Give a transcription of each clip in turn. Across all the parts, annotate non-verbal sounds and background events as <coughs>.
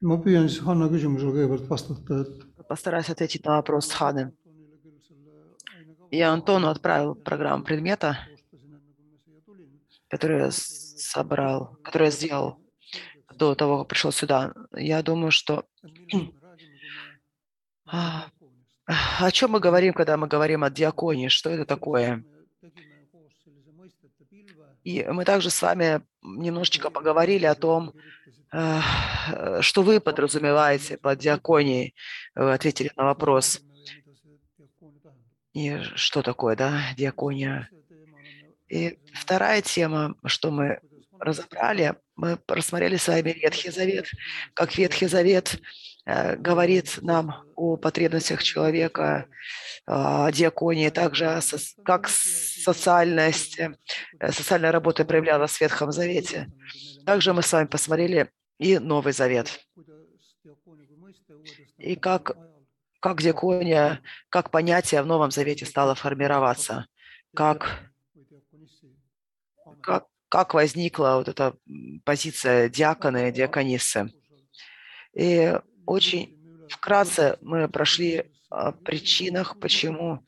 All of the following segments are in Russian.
ma püüan siis Hanna küsimusele kõigepealt vastata, et Постараюсь ответить на вопрос Ханы. Я Антону отправил программу предмета, который я собрал, который я сделал до того, как пришел сюда. Я думаю, что <clears throat> А, о чем мы говорим, когда мы говорим о диаконии? Что это такое? И мы также с вами немножечко поговорили о том, что вы подразумеваете под диаконией. Вы ответили на вопрос. И что такое, да, диакония? И вторая тема, что мы разобрали, мы просмотрели с вами Ветхий Завет, как Ветхий Завет э, говорит нам о потребностях человека, а, о диаконии, также как социальность, э, социальная работа проявлялась в Ветхом Завете. Также мы с вами посмотрели и Новый Завет, и как, как диакония, как понятие в Новом Завете стало формироваться, как, как, как возникла вот эта позиция диакона и диаконисы. И очень вкратце мы прошли о причинах, почему,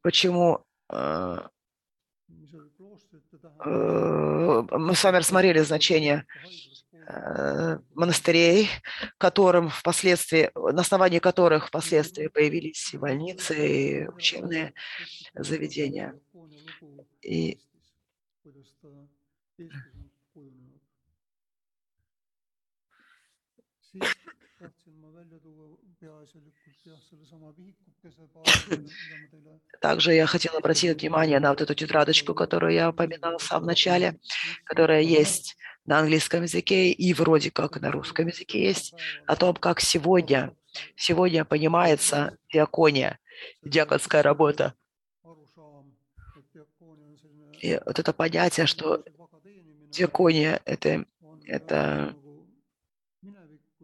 почему э, э, мы с вами рассмотрели значение монастырей, которым впоследствии, на основании которых впоследствии появились и больницы, и учебные заведения. И Также я хотела обратить внимание на вот эту тетрадочку, которую я упоминала в самом начале, которая есть на английском языке и вроде как на русском языке есть, о том, как сегодня, сегодня понимается диакония, диаконская работа. И вот это понятие, что диакония – это, это, minevikku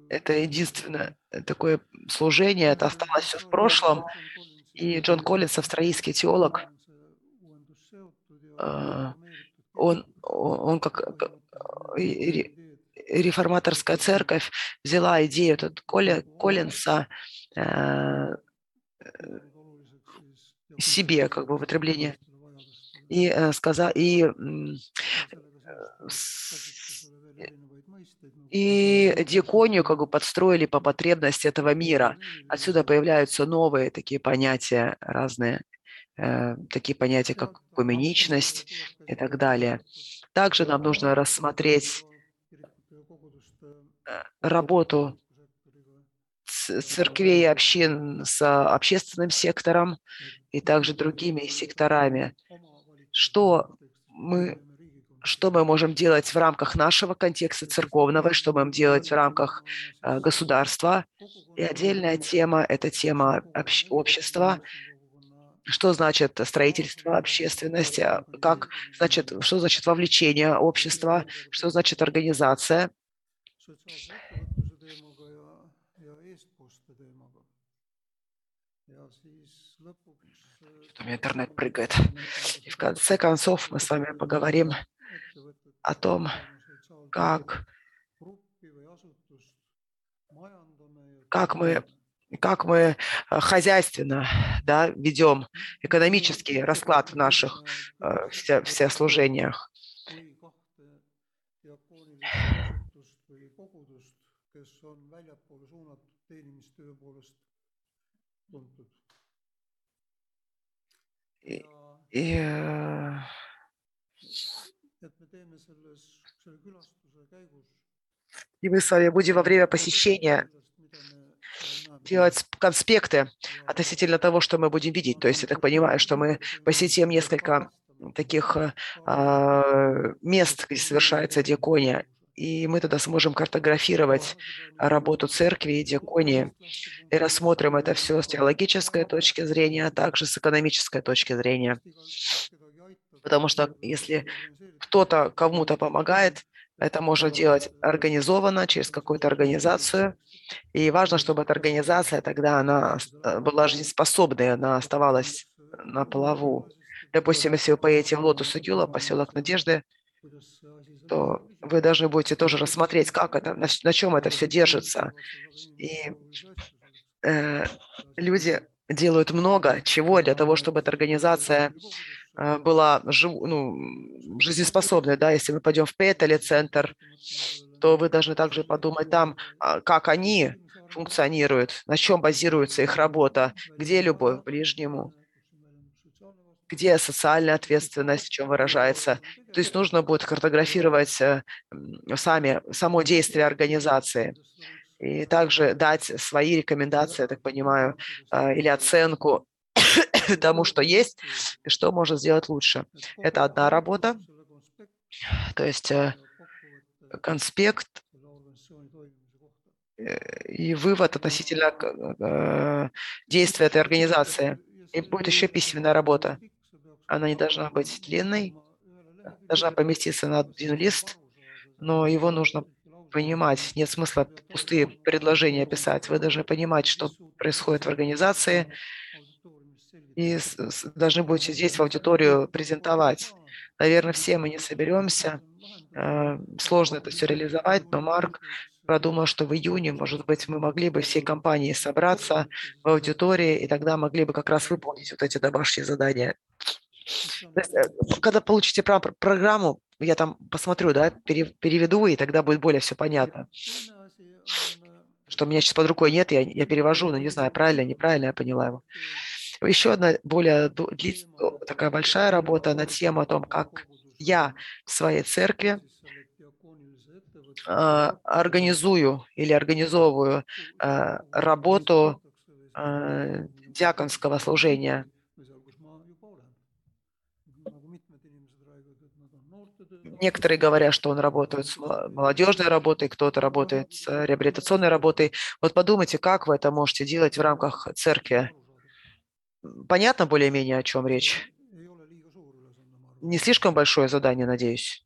это единственное такое служение, это осталось все в прошлом. И Джон Коллинс, австралийский теолог, э, он, он как ре- реформаторская церковь взяла идею этот Колли- Коллинса э, себе, как бы, употребление. и э, сказал, и, и диаконию как бы подстроили по потребности этого мира. Отсюда появляются новые такие понятия разные, э, такие понятия, как гуменичность и так далее. Также нам нужно рассмотреть э, работу церквей и общин с общественным сектором и также другими секторами. Что мы, что мы можем делать в рамках нашего контекста церковного, что мы можем делать в рамках э, государства. И отдельная тема – это тема общ- общества, что значит строительство общественности, а как значит, что значит вовлечение общества, что значит организация. sotsiaalse ettevõtluse teemaga ja, ja eestkoste teemaga. ja siis lõpuks У меня интернет прыгает. И в конце концов мы с вами поговорим о том, как, как мы как мы э, хозяйственно да, ведем экономический расклад в наших э, все, все служениях. kes on. И- ja И, э, et me teeme selles, selle külastuse käigus и мы с вами будем во время посещения делать конспекты относительно того, что мы будем видеть. То есть я так понимаю, что мы посетим несколько таких э, а, мест, где совершается диакония, и мы тогда сможем картографировать работу церкви и диаконии, и рассмотрим это все с теологической точки зрения, а также с экономической точки зрения. Потому что если кто-то кому-то помогает, это можно делать организованно, через какую-то организацию. И важно, чтобы эта организация тогда она э, была жизнеспособной, она оставалась на плаву. Допустим, если вы поедете в Lootuse Küla, поселок Надежды, kuidas see asi то вы должны будете тоже рассмотреть, как это, на, на чем это все держится. И э, люди делают много чего для того, чтобы эта организация э, была жив, ну, жизнеспособной. Да? Если мы пойдем в Петели-центр, то вы должны также подумать там, а, как они функционируют, на чем базируется их работа, где любовь к ближнему, где социальная ответственность, в чем выражается. То есть нужно будет картографировать э, сами, само действие организации и также дать свои рекомендации, я так понимаю, э, или оценку <coughs> тому, что есть, и что можно сделать лучше. Это одна работа, то есть э, конспект и вывод относительно действия этой организации. И будет еще письменная работа. Она не должна быть длинной, должна поместиться на один лист, но его нужно понимать. Нет смысла пустые предложения писать. Вы должны понимать, что происходит в организации, и должны будете здесь в аудиторию презентовать. Наверное, все мы не соберемся. Э, сложно это все реализовать, но Марк продумал, что в июне, может быть, мы могли бы всей компанией собраться в аудитории, и тогда могли бы как раз выполнить вот эти домашние задания. Э, когда получите программу, я там посмотрю, да, переведу, и тогда будет более все понятно. Что у меня сейчас под рукой нет, я, я перевожу, но не знаю, правильно, неправильно я поняла его. Еще одна более такая большая работа на тему о том, как я в своей церкви э, организую или организовываю э, работу э, диаконского служения. Некоторые говорят, что он работает с молодежной работой, кто-то работает с реабилитационной работой. Вот подумайте, как вы это можете делать в рамках церкви. Понятно более-менее, о чем речь? Не слишком большое задание, надеюсь?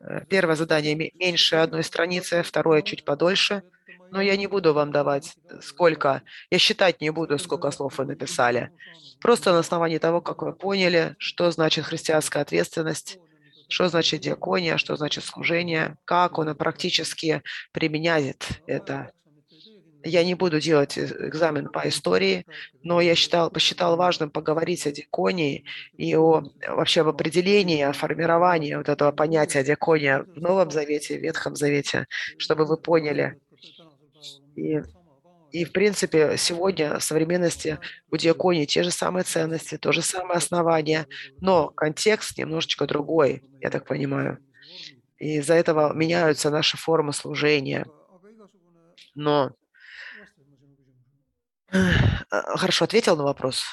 Э, первое задание меньше одной страницы, второе чуть подольше – но я не буду вам давать э, сколько, я считать не буду, сколько слов вы написали. Просто на основании того, как вы поняли, что значит христианская ответственность, что значит диакония, что значит служение, как он практически применяет это. Я не буду делать э, экзамен по истории, но я считал, посчитал важным поговорить о диаконии и о вообще об определении, о формировании вот этого понятия диакония в Новом Завете, в Ветхом Завете, чтобы вы поняли, и, и в принципе, сегодня в современности у диаконии те же самые ценности, то же самое основание, но контекст немножечко другой, я так понимаю. И из-за этого меняются наши формы служения. Но Хорошо, ответил на вопрос?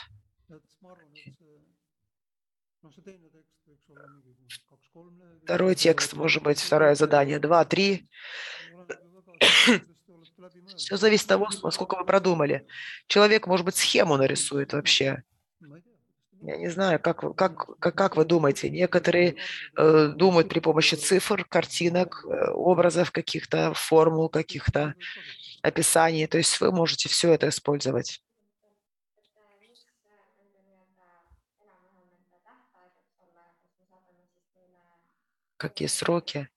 Второй текст, может быть, второе задание, два, три. Все зависит от того, насколько вы продумали. Человек, может быть, схему нарисует вообще. Я не знаю, как, как, как, как вы думаете? Некоторые э, думают при помощи цифр, картинок, э, образов каких-то, формул каких-то, описаний. То есть вы можете все это использовать. Какие сроки?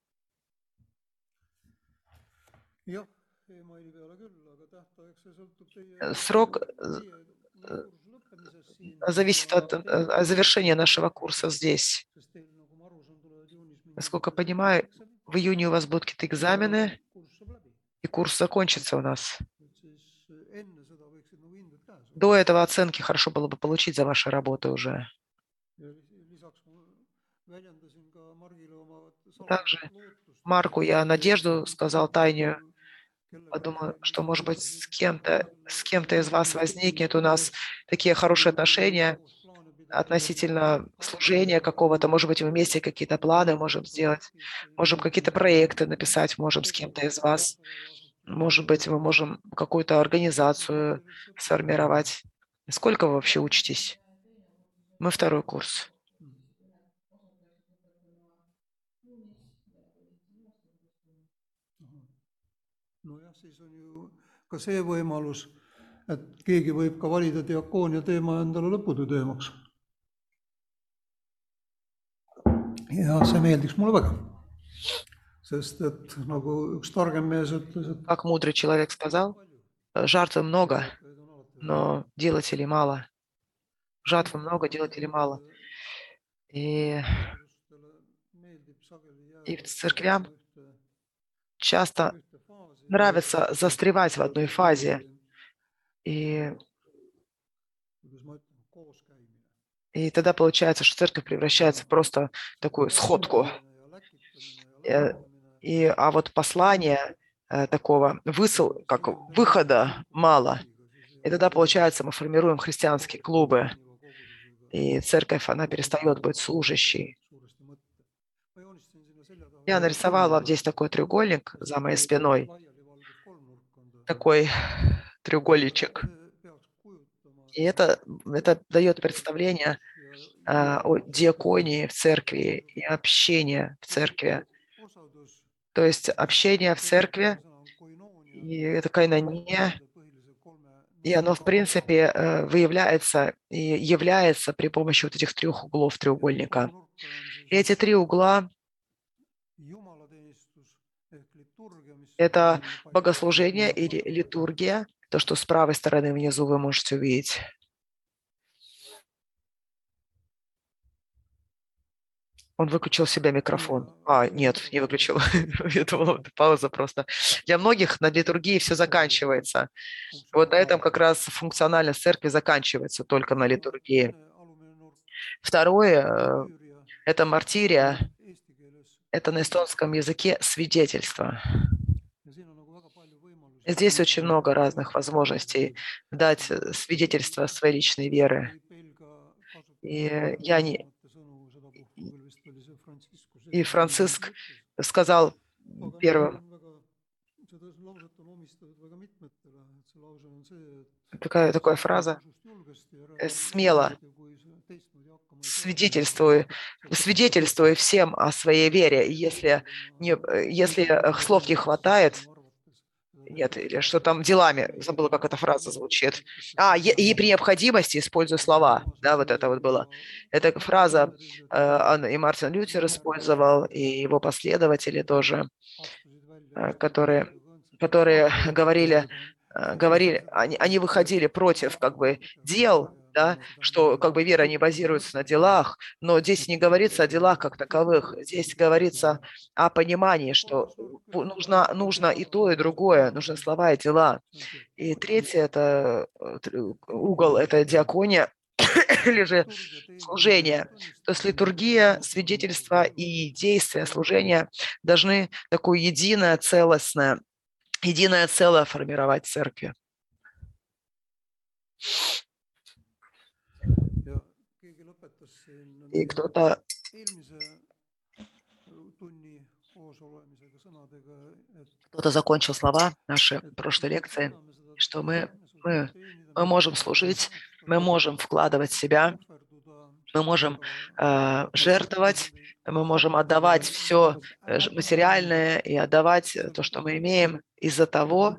Э, срок э, э, зависит от завершения нашего курса здесь. Насколько понимаю, в июне у вас будут какие-то экзамены, и курс закончится у нас. До этого оценки хорошо было бы получить за ваши работы уже. Также Марку я надежду сказал Тайню, подумал, что, может быть, с кем-то с кем-то из вас возникнет у нас такие хорошие отношения относительно служения какого-то, может быть, мы вместе какие-то планы можем сделать, можем какие-то проекты написать, можем с кем-то из вас, может быть, мы можем какую-то организацию сформировать. Сколько вы вообще учитесь? Мы второй курс. ka see võimalus, et keegi võib ka valida diakoonia teema endale lõputöö teemaks. Ja see meeldiks mulle väga. sest et nagu üks targem mees ütles, et Как мудрый человек сказал, жертвы много, но делателей мало. Жатвы много, делателей мало. И и церквям часто нравится застревать в одной фазе. И, и тогда получается, что церковь превращается просто такую сходку. Э, И, а вот послание э, такого высыл, как выхода мало. И тогда, получается, мы формируем христианские клубы. И церковь, она перестает быть служащей. Я нарисовал вам здесь такой треугольник за моей спиной. Такой треугольничек. И это, это дает представление а, о диаконии в церкви и общении в церкви. То есть общение в церкви и это кайнания, и оно, в принципе, э, выявляется и является при помощи вот этих трех углов треугольника. И эти три угла – это богослужение или литургия, то, что с правой стороны внизу вы можете увидеть. Он выключил себе микрофон. А, нет, не выключил. <laughs> Я думала, пауза просто. Для многих на литургии все заканчивается. Вот на этом как раз функциональность церкви заканчивается только на литургии. Второе э, – это мартирия, это на эстонском языке свидетельство. Здесь очень много разных возможностей дать э, свидетельство своей личной веры. И я не... И Франциск сказал первым, такая, такая фраза, э, смело свидетельствую, свидетельствую всем о своей вере. Если, не, э, если слов не хватает, нет, или что там делами, забыла, как эта фраза звучит. А, и, и при необходимости использую слова, да, вот это вот было. Эта фраза э, и Мартин Лютер использовал, и его последователи тоже, э, которые, которые говорили, э, говорили, они, они выходили против как бы дел, да, что как бы вера не базируется на делах, но здесь не говорится о делах как таковых, здесь говорится о понимании, что нужно, нужно и то, и другое, нужны слова и дела. И третье – это э, угол, это диакония, <coughs> или же служение. То есть литургия, свидетельство и действия служения должны такое единое, целостное, единое целое формировать церкви. И кто-то кто-то закончил слова нашей прошлой лекции, что мы, мы, мы можем служить, мы можем вкладывать себя, мы можем э, жертвовать, мы можем отдавать все материальное и отдавать то, что мы имеем, из-за того,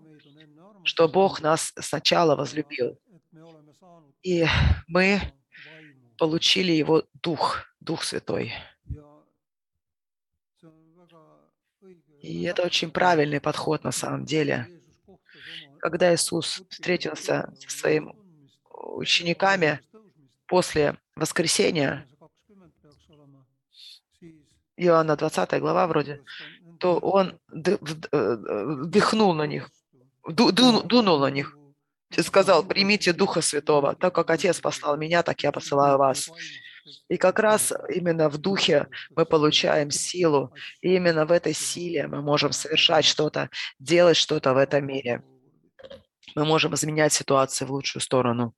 что Бог нас сначала возлюбил. И мы получили Его Дух, Дух Святой. И это очень правильный подход на самом деле. Когда Иисус встретился со своими учениками после воскресения, Иоанна 20 глава вроде, то он вдохнул на них, дунул на них и сказал, примите Духа Святого, так как Отец послал меня, так я посылаю вас. И как раз именно в Духе мы получаем силу, и именно в этой силе мы можем совершать что-то, делать что-то в этом мире. Мы можем изменять ситуацию в лучшую сторону.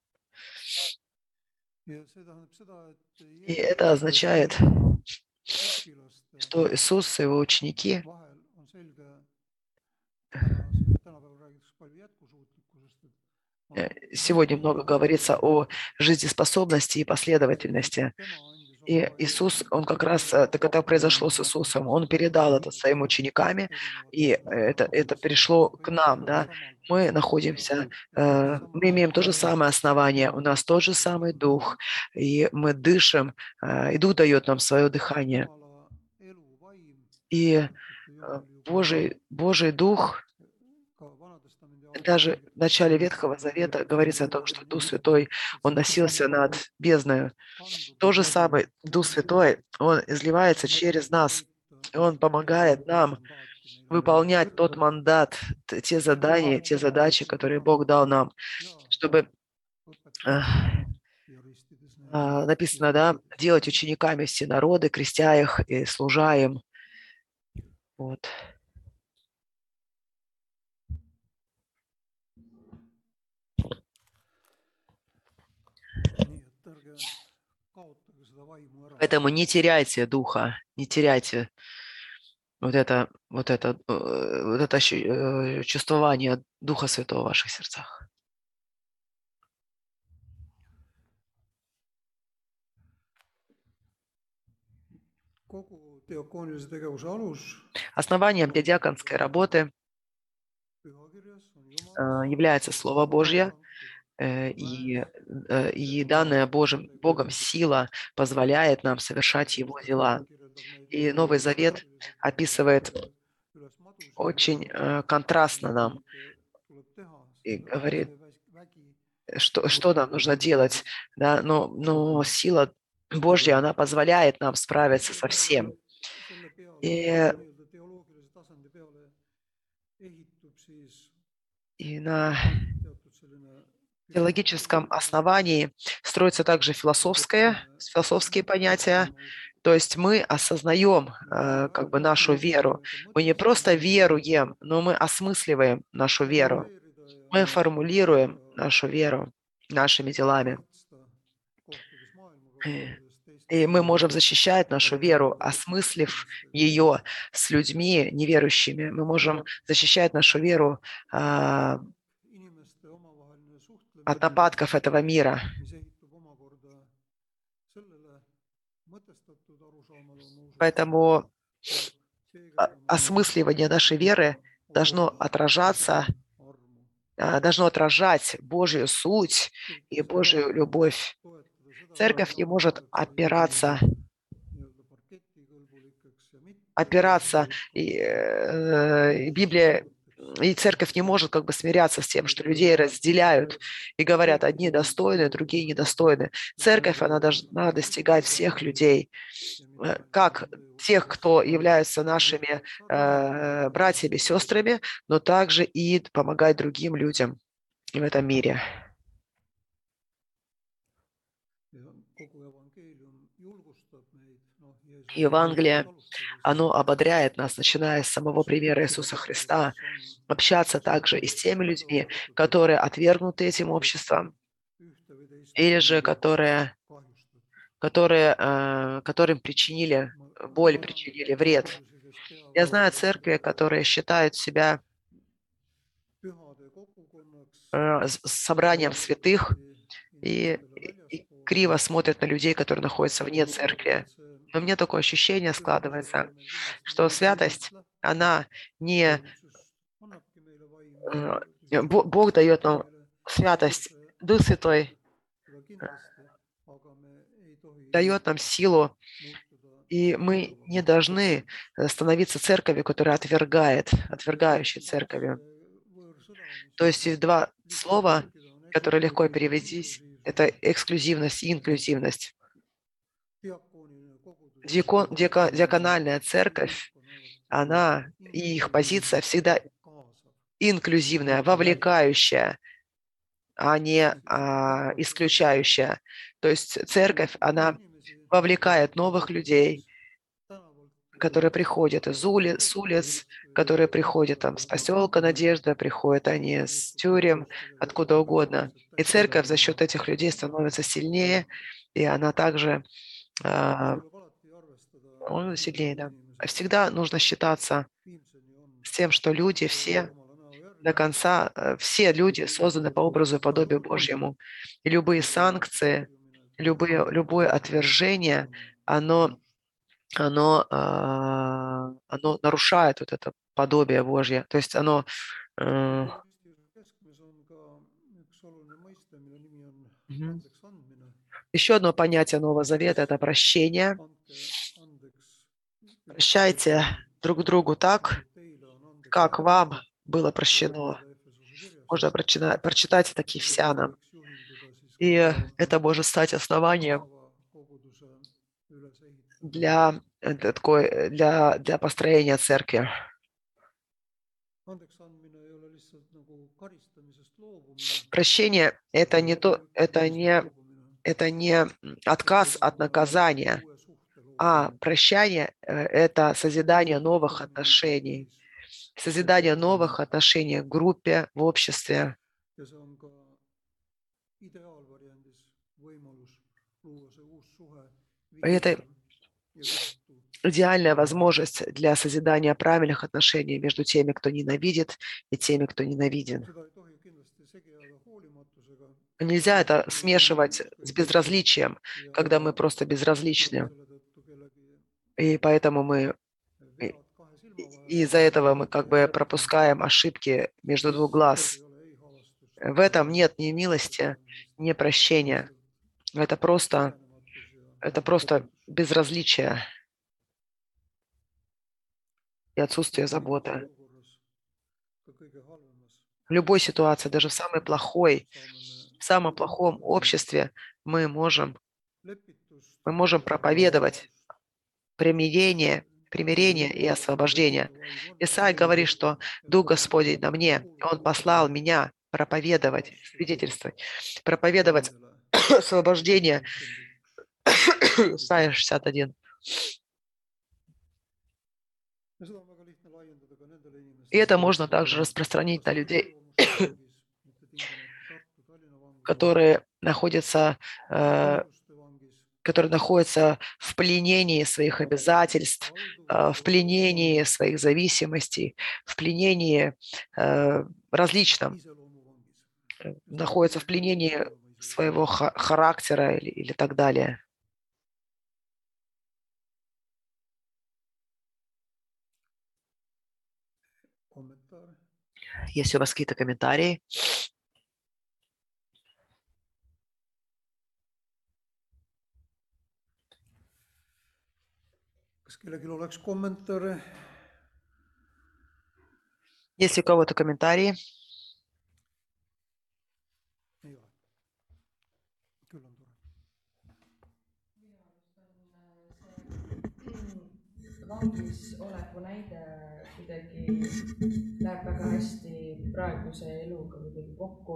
И это означает, что Иисус и его ученики сегодня много говорится о жизнеспособности и последовательности. И Иисус, Он как раз, э, так это произошло с Иисусом, Он передал это своим учениками, и это, это перешло к нам, да. Мы находимся, э, мы имеем то же самое основание, у нас тот же самый дух, и мы дышим, э, и Дух дает нам свое дыхание. И Божий, Божий Дух, даже в начале Ветхого Завета говорится о том, что Дух Святой, Он носился над бездною. То же самое, Дух Святой, Он изливается через нас, Он помогает нам выполнять тот мандат, те задания, те задачи, которые Бог дал нам, чтобы а, написано, да, делать учениками все народы, крестя их и служа им. Вот. Поэтому не теряйте духа, не теряйте вот это, вот это, э, вот это э, чувствование Духа Святого в ваших сердцах. Основанием для диаконской работы э, является Слово Божье, и, э, и данная Божьим, Богом сила позволяет нам совершать Его дела. И Новый Завет описывает очень э, контрастно нам и говорит, что, что нам нужно делать. Да? Но, но сила Божья, она позволяет нам справиться со всем. И, и на теологическом основании строится также философское, философские понятия, то есть мы осознаем э, как бы нашу веру. Мы не просто веруем, но мы осмысливаем нашу веру. Мы формулируем нашу веру нашими делами. И мы можем защищать нашу веру, осмыслив ее с людьми неверующими. Мы можем защищать нашу веру э, от нападков этого мира. Поэтому осмысливание нашей веры должно отражаться, а, должно отражать Божью суть и Божью любовь. Церковь не может опираться опираться, и, э, Библия и церковь не может как бы смиряться с тем, что людей разделяют и говорят, одни достойны, другие недостойны. Церковь, она должна достигать всех людей, э, как тех, кто являются нашими э, братьями, сестрами, но также и помогать другим людям в этом мире. Евангелие, оно ободряет нас, начиная с самого примера Иисуса Христа, общаться также и с теми людьми, которые отвергнуты этим обществом, или же которые, которые, э, которым причинили боль, причинили вред. Я знаю церкви, которые считают себя э, собранием святых и, и криво смотрят на людей, которые находятся вне церкви. Но меня такое ощущение складывается, что святость, она не Э, Бог дает нам святость, Дух Святой дает нам силу, и мы не должны становиться церковью, которая отвергает, отвергающей церковью. То есть два слова, которые легко перевестись, это эксклюзивность и инклюзивность. Диакон, диакональная церковь, она и их позиция всегда инклюзивная, вовлекающая, а не а, исключающая. То есть церковь, она вовлекает новых людей, которые приходят из улиц, с улиц, которые приходят там с поселка Надежда, приходят они с тюрем, откуда угодно. И церковь за счет этих людей становится сильнее, и она также э, сильнее, да. Всегда нужно считаться с тем, что люди все до конца э, все люди созданы по образу и подобию Божьему. И любые санкции, любые, любое отвержение, оно, оно, а, оно нарушает вот это подобие Божье. То есть оно э, еще одно понятие Нового Завета – это прощение. Прощайте друг другу так, как вам было прощено. Можно прочитать, прочитать это к Ефсянам. И это может стать основанием для, э, такой, э, для, для построения церкви. Прощение – это не то, это не, это не отказ от наказания, а прощание э, – это созидание новых отношений, созидание новых отношений в группе, в обществе. Это идеальная возможность для созидания правильных отношений между теми, кто ненавидит, и теми, кто ненавиден. Нельзя это смешивать с безразличием, когда мы просто безразличны. И поэтому мы из-за этого мы как бы пропускаем ошибки между двух глаз. В этом нет ни милости, ни прощения. Это просто, это просто безразличие и отсутствие заботы. В любой ситуации, даже в самой плохой, в самом плохом обществе мы можем, мы можем проповедовать примирение, примирение и освобождение. Исаия говорит, что Дух Господень на мне, Он послал меня проповедовать, свидетельствовать, проповедовать <coughs> освобождение. <coughs> Исайя 61. И это можно также распространить на людей, <coughs> которые находятся, э, которые находятся в пленении своих обязательств, э, в пленении своих зависимостей, в пленении э, различном, находятся в пленении своего характера или, или так далее. Есть у вас какие-то комментарии? Есть у кого-то комментарии? vangis oleku näide kuidagi läheb väga hästi praeguse eluga kuidagi kokku.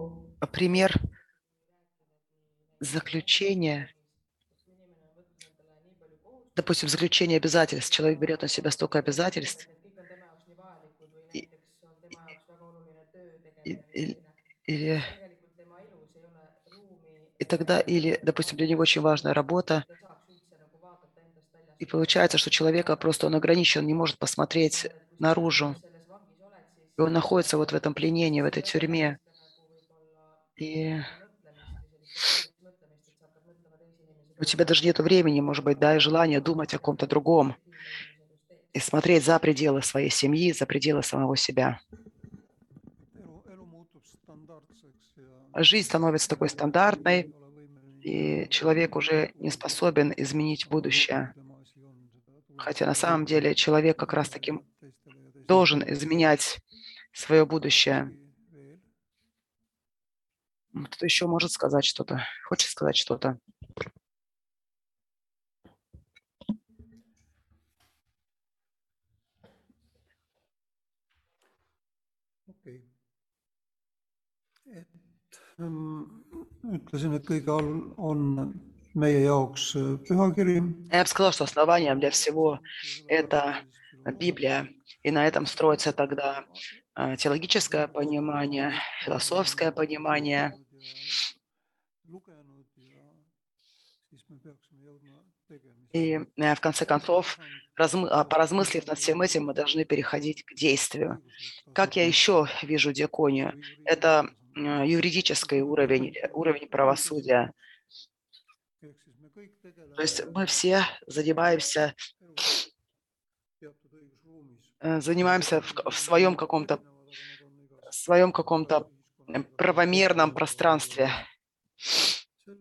Пример заключения, допустим, заключение обязательств. Человек берет на себя столько обязательств, и, или, и тогда, или, допустим, для него очень важная работа, и получается, что человека просто он ограничен, не может посмотреть наружу. И он находится вот в этом пленении, в этой тюрьме. И у тебя даже нет времени, может быть, да, и желания думать о ком-то другом и смотреть за пределы своей семьи, за пределы самого себя. Жизнь становится такой стандартной, и человек уже не способен изменить будущее. Хотя на самом деле человек как раз таки должен изменять свое будущее. Кто еще может сказать что-то? Хочет сказать что-то? Ütlesin, et kõige on я бы сказал, что основанием для всего это Библия. И на этом строится тогда а, теологическое понимание, философское понимание. И э, в конце концов, а, поразмыслив над всем этим, мы должны переходить к действию. Как я еще вижу диаконию? Это юридический уровень, уровень правосудия. То есть мы все занимаемся, э, занимаемся в, в своем каком-то своем каком-то правомерном пространстве.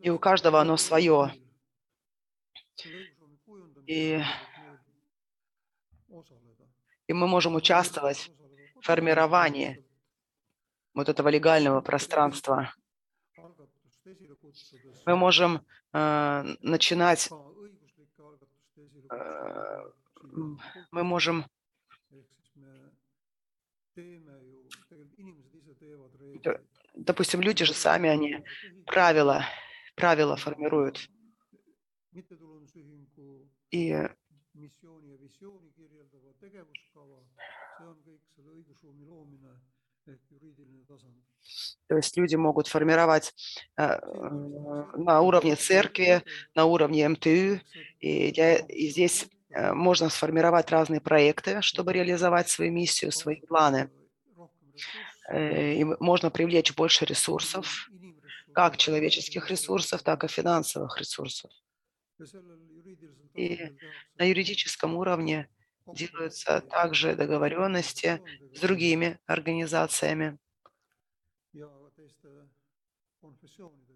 И у каждого оно свое. И- И мы можем участвовать в формировании вот этого легального пространства. Мы можем э, начинать, э, мы можем допустим, люди же сами, они правила, правила формируют. И tegevuskava, see on kõik selle õigusruumi loomine ehk juriidiline tasand. то есть люди могут формировать э, на уровне церкви, на уровне МТУ, и, и здесь э, можно сформировать разные проекты, чтобы реализовать свою миссию, свои планы. Э, И можно привлечь больше ресурсов, как человеческих ресурсов, так и финансовых ресурсов. И На юридическом уровне делаются также договоренности с другими организациями,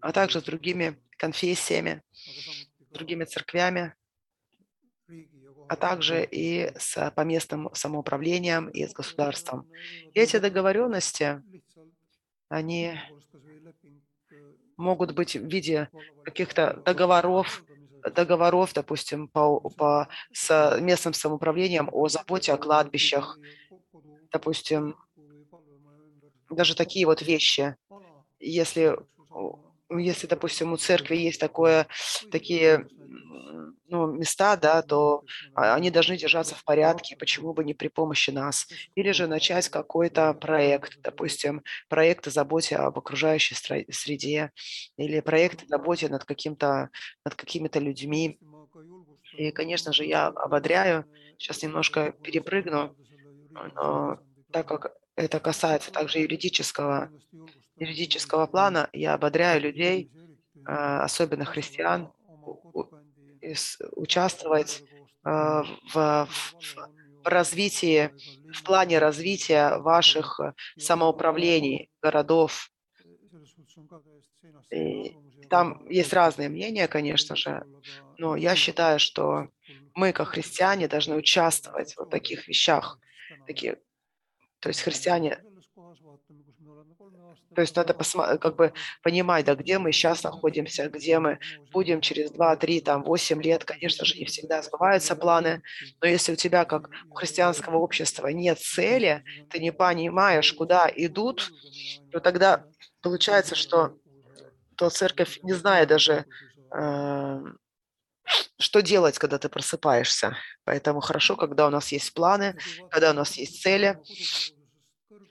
а также с другими конфессиями, другими церквями, а также и с поместным самоуправлением и с государством. И эти договоренности, они могут быть в виде каких-то договоров, договоров, допустим, по, по, с местным самоуправлением о заботе о кладбищах, допустим, даже такие вот вещи. Если, если, допустим, у церкви есть такое, такие ну, места, да, то а, они должны держаться в порядке, почему бы не при помощи нас. Или же начать какой-то проект, допустим, проект о заботе об окружающей среде, или проект о заботе над, каким-то, над какими-то людьми. И, конечно же, я ободряю, сейчас немножко перепрыгну, но так как это касается также юридического, юридического плана, я ободряю людей, а, особенно христиан, участвовать а, в, в- в развитии, в плане развития ваших э, самоуправлений, городов. И там есть разные мнения, конечно же, но я считаю, что мы, как христиане, должны участвовать в таких вещах. Такие, то есть христиане, то есть надо как бы понимать, да, где мы сейчас находимся, где мы будем через 2, 3, там, 8 лет. Конечно же, не всегда сбываются планы, но если у тебя, как у христианского общества, нет цели, ты не понимаешь, куда идут, то тогда получается, что то церковь не знает даже, э, что делать, когда ты просыпаешься. Поэтому хорошо, когда у нас есть планы, когда у нас есть цели.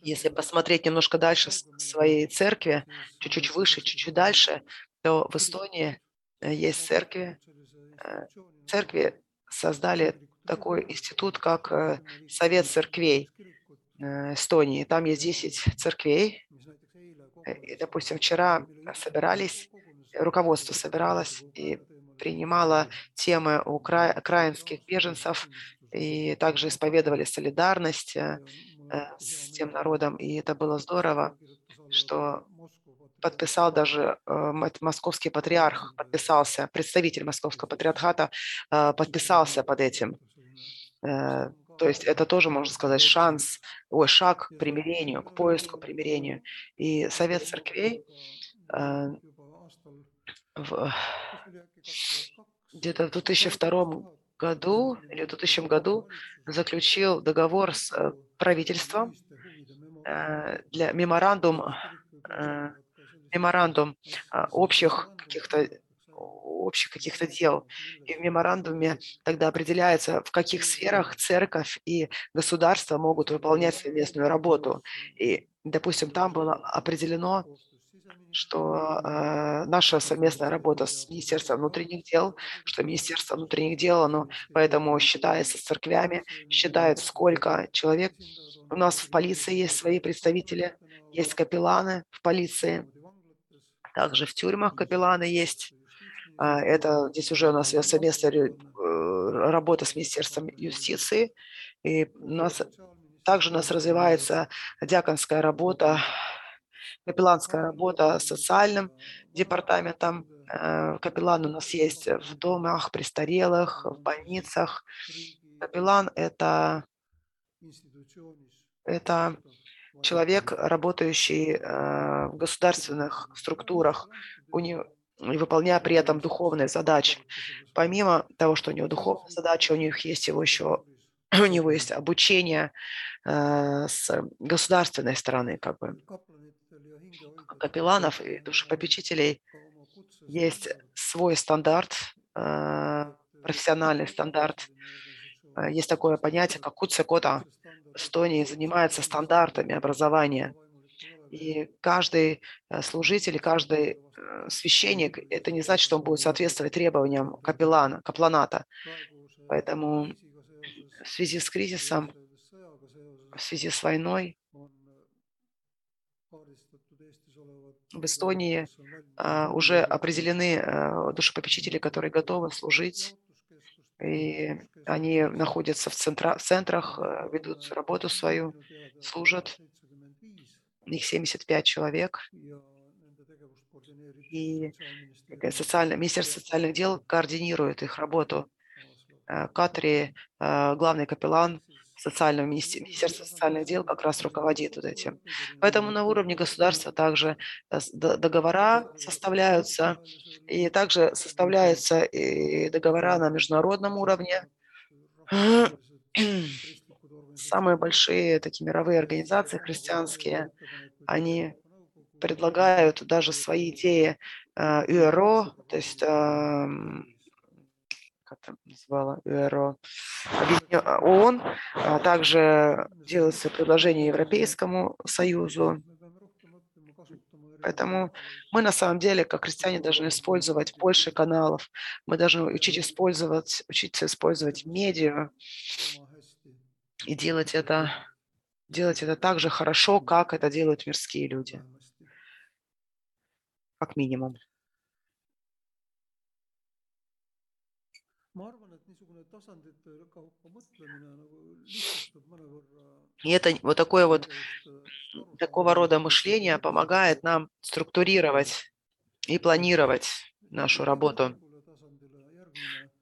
Если посмотреть немножко дальше своей церкви, чуть-чуть выше, чуть-чуть дальше, то в Эстонии э, есть церкви. э, Церкви создали такой институт, как э, Совет церквей Эстонии. Там есть 10 церквей. И, допустим, вчера собирались, руководство собиралось и принимало темы укра- украинских беженцев, и также исповедовали солидарность с тем народом. И это было здорово, что подписал даже э, московский патриарх, подписался, представитель московского патриархата э, подписался под этим. Э, То есть это тоже, можно сказать, шанс, ой, шаг к примирению, к поиску примирению. И Совет церквей э, в- где-то в 2002 году или в 2000 году заключил договор с э, правительством э, для меморандум, э, меморандум общих каких-то общих каких-то дел. И в меморандуме тогда определяется, в каких сферах церковь и государство могут выполнять совместную работу. И, допустим, там было определено, что э, наша совместная работа с Министерством внутренних дел, что Министерство внутренних дел, оно поэтому считается с церквями, считает, сколько человек. У нас в полиции есть свои представители, есть капелланы в полиции, также в тюрьмах капелланы есть. А, Это здесь уже у нас совместная э, работа с Министерством юстиции. И у нас также у нас развивается диаконская работа, капелланская работа с социальным департаментом. Э, Капеллан у нас есть в домах престарелых, в больницах. Капеллан – это это человек, работающий э, в государственных структурах, у него, и выполняя при этом духовные задачи. Помимо того, что у него духовные задачи, у них есть его еще <clears throat> у него есть обучение э, с государственной стороны, как бы капелланов и душепопечителей есть свой стандарт, э, профессиональный стандарт. Э, Есть такое понятие, как куцекота. В Эстонии занимается стандартами образования. И каждый э, служитель, каждый священник, это не значит, что он будет соответствовать требованиям капеллана, капланата. Поэтому в связи с кризисом, в связи с войной в Эстонии а, уже определены а, душепопечители, которые готовы служить, и они находятся в, центра, в центрах, а, ведут работу свою, служат. Их 75 человек. И такая социальная, Министерство социальных дел координирует их работу. Катри, главный капеллан социального министер- Министерства социальных дел, как раз руководит вот этим. Поэтому на уровне государства также э, договора составляются, и также составляются и договора на международном уровне. <clears throat> Самые большие такие мировые организации христианские, они предлагают даже свои идеи э, ЮРО, то есть эм, как там назвала ЮРО, а, ООН, а также делается предложение Европейскому Союзу. Поэтому мы на самом деле, как христиане, должны использовать больше каналов. Мы должны учить использовать, учиться использовать медиа и делать это, делать это так же хорошо, как это делают мирские люди, как минимум. И это вот такое вот tegevust, такого рода мышление помогает нам структурировать и планировать нашу работу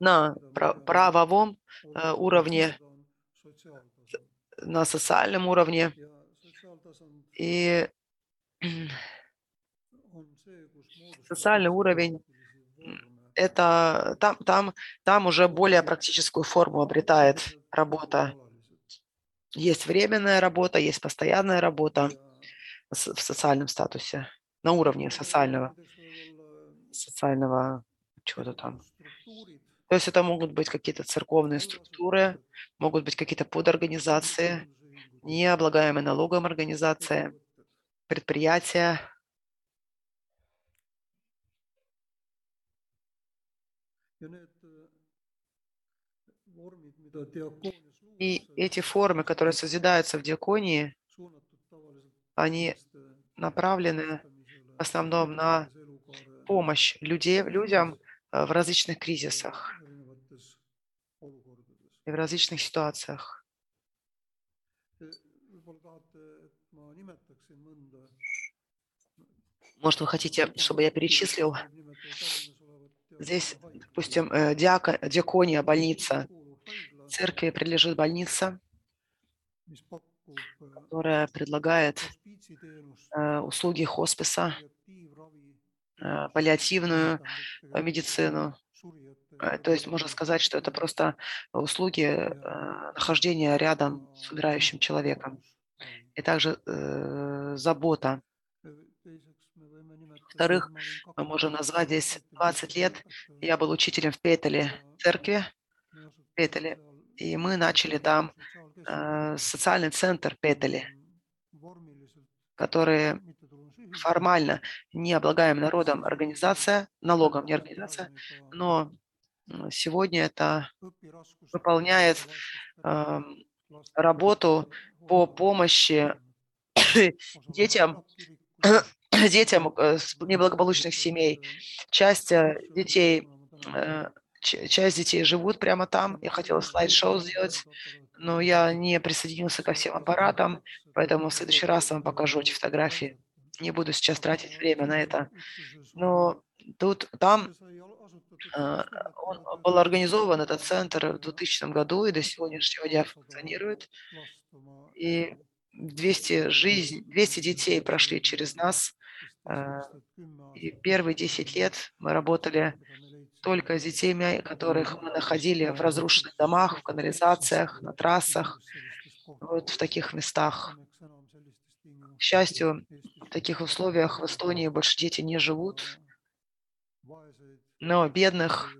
на пра- правовом э, уровне, на социальном уровне. И социальный уровень это там, там, там уже более практическую форму обретает работа. Есть временная работа, есть постоянная работа в социальном статусе, на уровне социального, социального чего-то там. То есть это могут быть какие-то церковные структуры, могут быть какие-то подорганизации, не облагаемые налогом организации, предприятия. И эти формы, которые созидаются в диаконии, они направлены в основном на помощь людей, людям э, в различных кризисах и в различных ситуациях. Может, вы хотите, чтобы я перечислил? Здесь, допустим, э, диако- диакония, больница. Церкви принадлежит больница, которая предлагает э, услуги хосписа, э, паллиативную э, медицину. То есть можно сказать, что это просто услуги нахождения рядом с умирающим человеком. И также э, забота. Во-вторых, мы можем назвать здесь 20 лет. Я был учителем в Петеле церкви, Петеле, и мы начали там э, социальный центр Петели, который формально не облагаем народом организация, налогом не организация, но сегодня это выполняет эм, работу по помощи <coughs> детям <coughs> детям э, неблагополучных семей. Часть э, детей, э, часть детей живут прямо там. Я хотела слайд-шоу сделать, но я не присоединился ко всем аппаратам, поэтому в следующий раз вам покажу эти фотографии. Не буду сейчас тратить время на это. Но тут, там э, он, был организован этот центр в 2000 году и до сегодняшнего дня функционирует. И 200, жизнь, 200 детей прошли через нас. э, И первые 10 лет мы работали только с детьми, которых мы находили в разрушенных домах, в канализациях, на трассах, вот в таких местах. К счастью, в таких условиях в Эстонии больше дети не живут, но бедных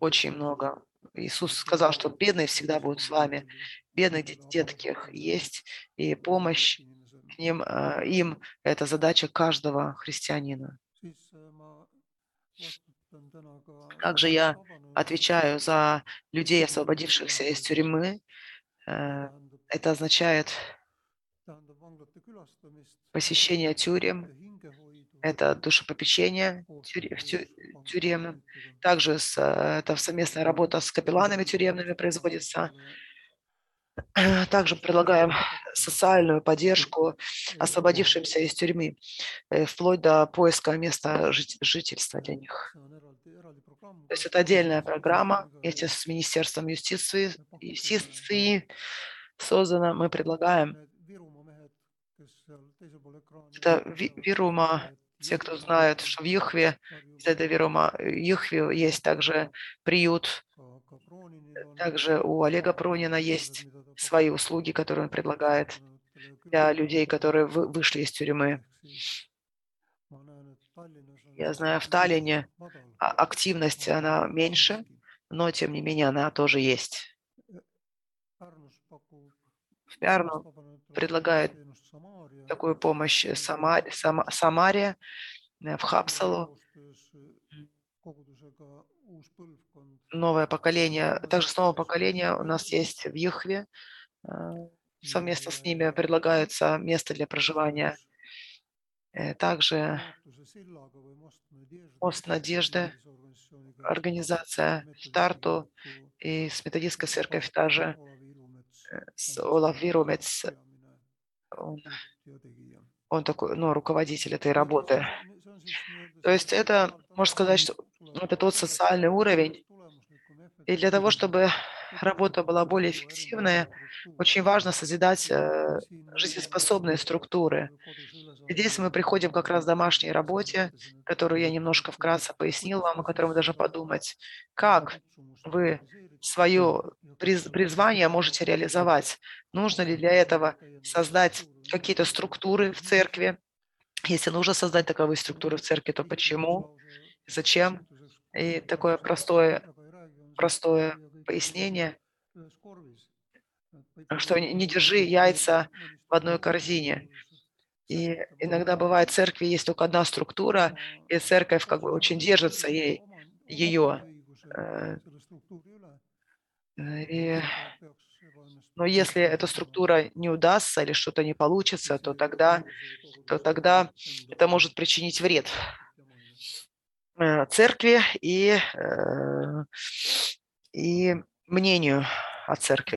очень много. Иисус сказал, что бедные всегда будут с вами. Бедных дет- детких есть, и помощь к ним, э, им – это задача каждого христианина. Также я отвечаю за людей, освободившихся из тюрьмы. Э, Это означает посещение тюрем, это душепопечение тюрем. Также с, э, это совместная работа с капелланами тюремными производится. Также предлагаем социальную поддержку освободившимся из тюрьмы, э, вплоть до поиска места жительства для них. То есть это отдельная программа, эти с Министерством юстиции, юстиции создана. Мы предлагаем, это Ви- Вирума, те, кто знают, что в Юхве, из этой Вирума, Юхве есть также приют, также у Олега Пронина есть свои услуги, которые он предлагает для людей, которые вы- вышли из тюрьмы. Я знаю, в Таллине а- активность, она меньше, но тем не менее она тоже есть. В Пярну предлагает такую помощь Сама- Сама- Самаре, э, в Хапсалу, новое поколение. Также с нового поколения у нас есть в Юхве. э, Совместно с ними предлагается место для проживания. Э, Также Мост Надежды, организация в Тарту и с методистской церковь также э, с Олаф Вирумец, он, он такой, ну, руководитель этой работы. То есть это, можно сказать, что это тот социальный уровень. И для того, чтобы работа была более эффективная, очень важно созидать э, жизнеспособные структуры. И здесь мы приходим как раз к домашней работе, которую я немножко вкратце пояснил вам, о которой даже подумать, как вы свое приз- призвание можете реализовать. Нужно ли для этого создать какие-то структуры в церкви? Если нужно создать таковые структуры в церкви, то почему? Зачем? И такое простое, простое пояснение, что не держи яйца в одной корзине. И иногда бывает в церкви есть только одна структура, и церковь как бы очень держится ей, ее. э, И, но если эта структура не удастся или что-то не получится, то тогда, то тогда это может причинить вред церкви и, э, и мнению о церкви.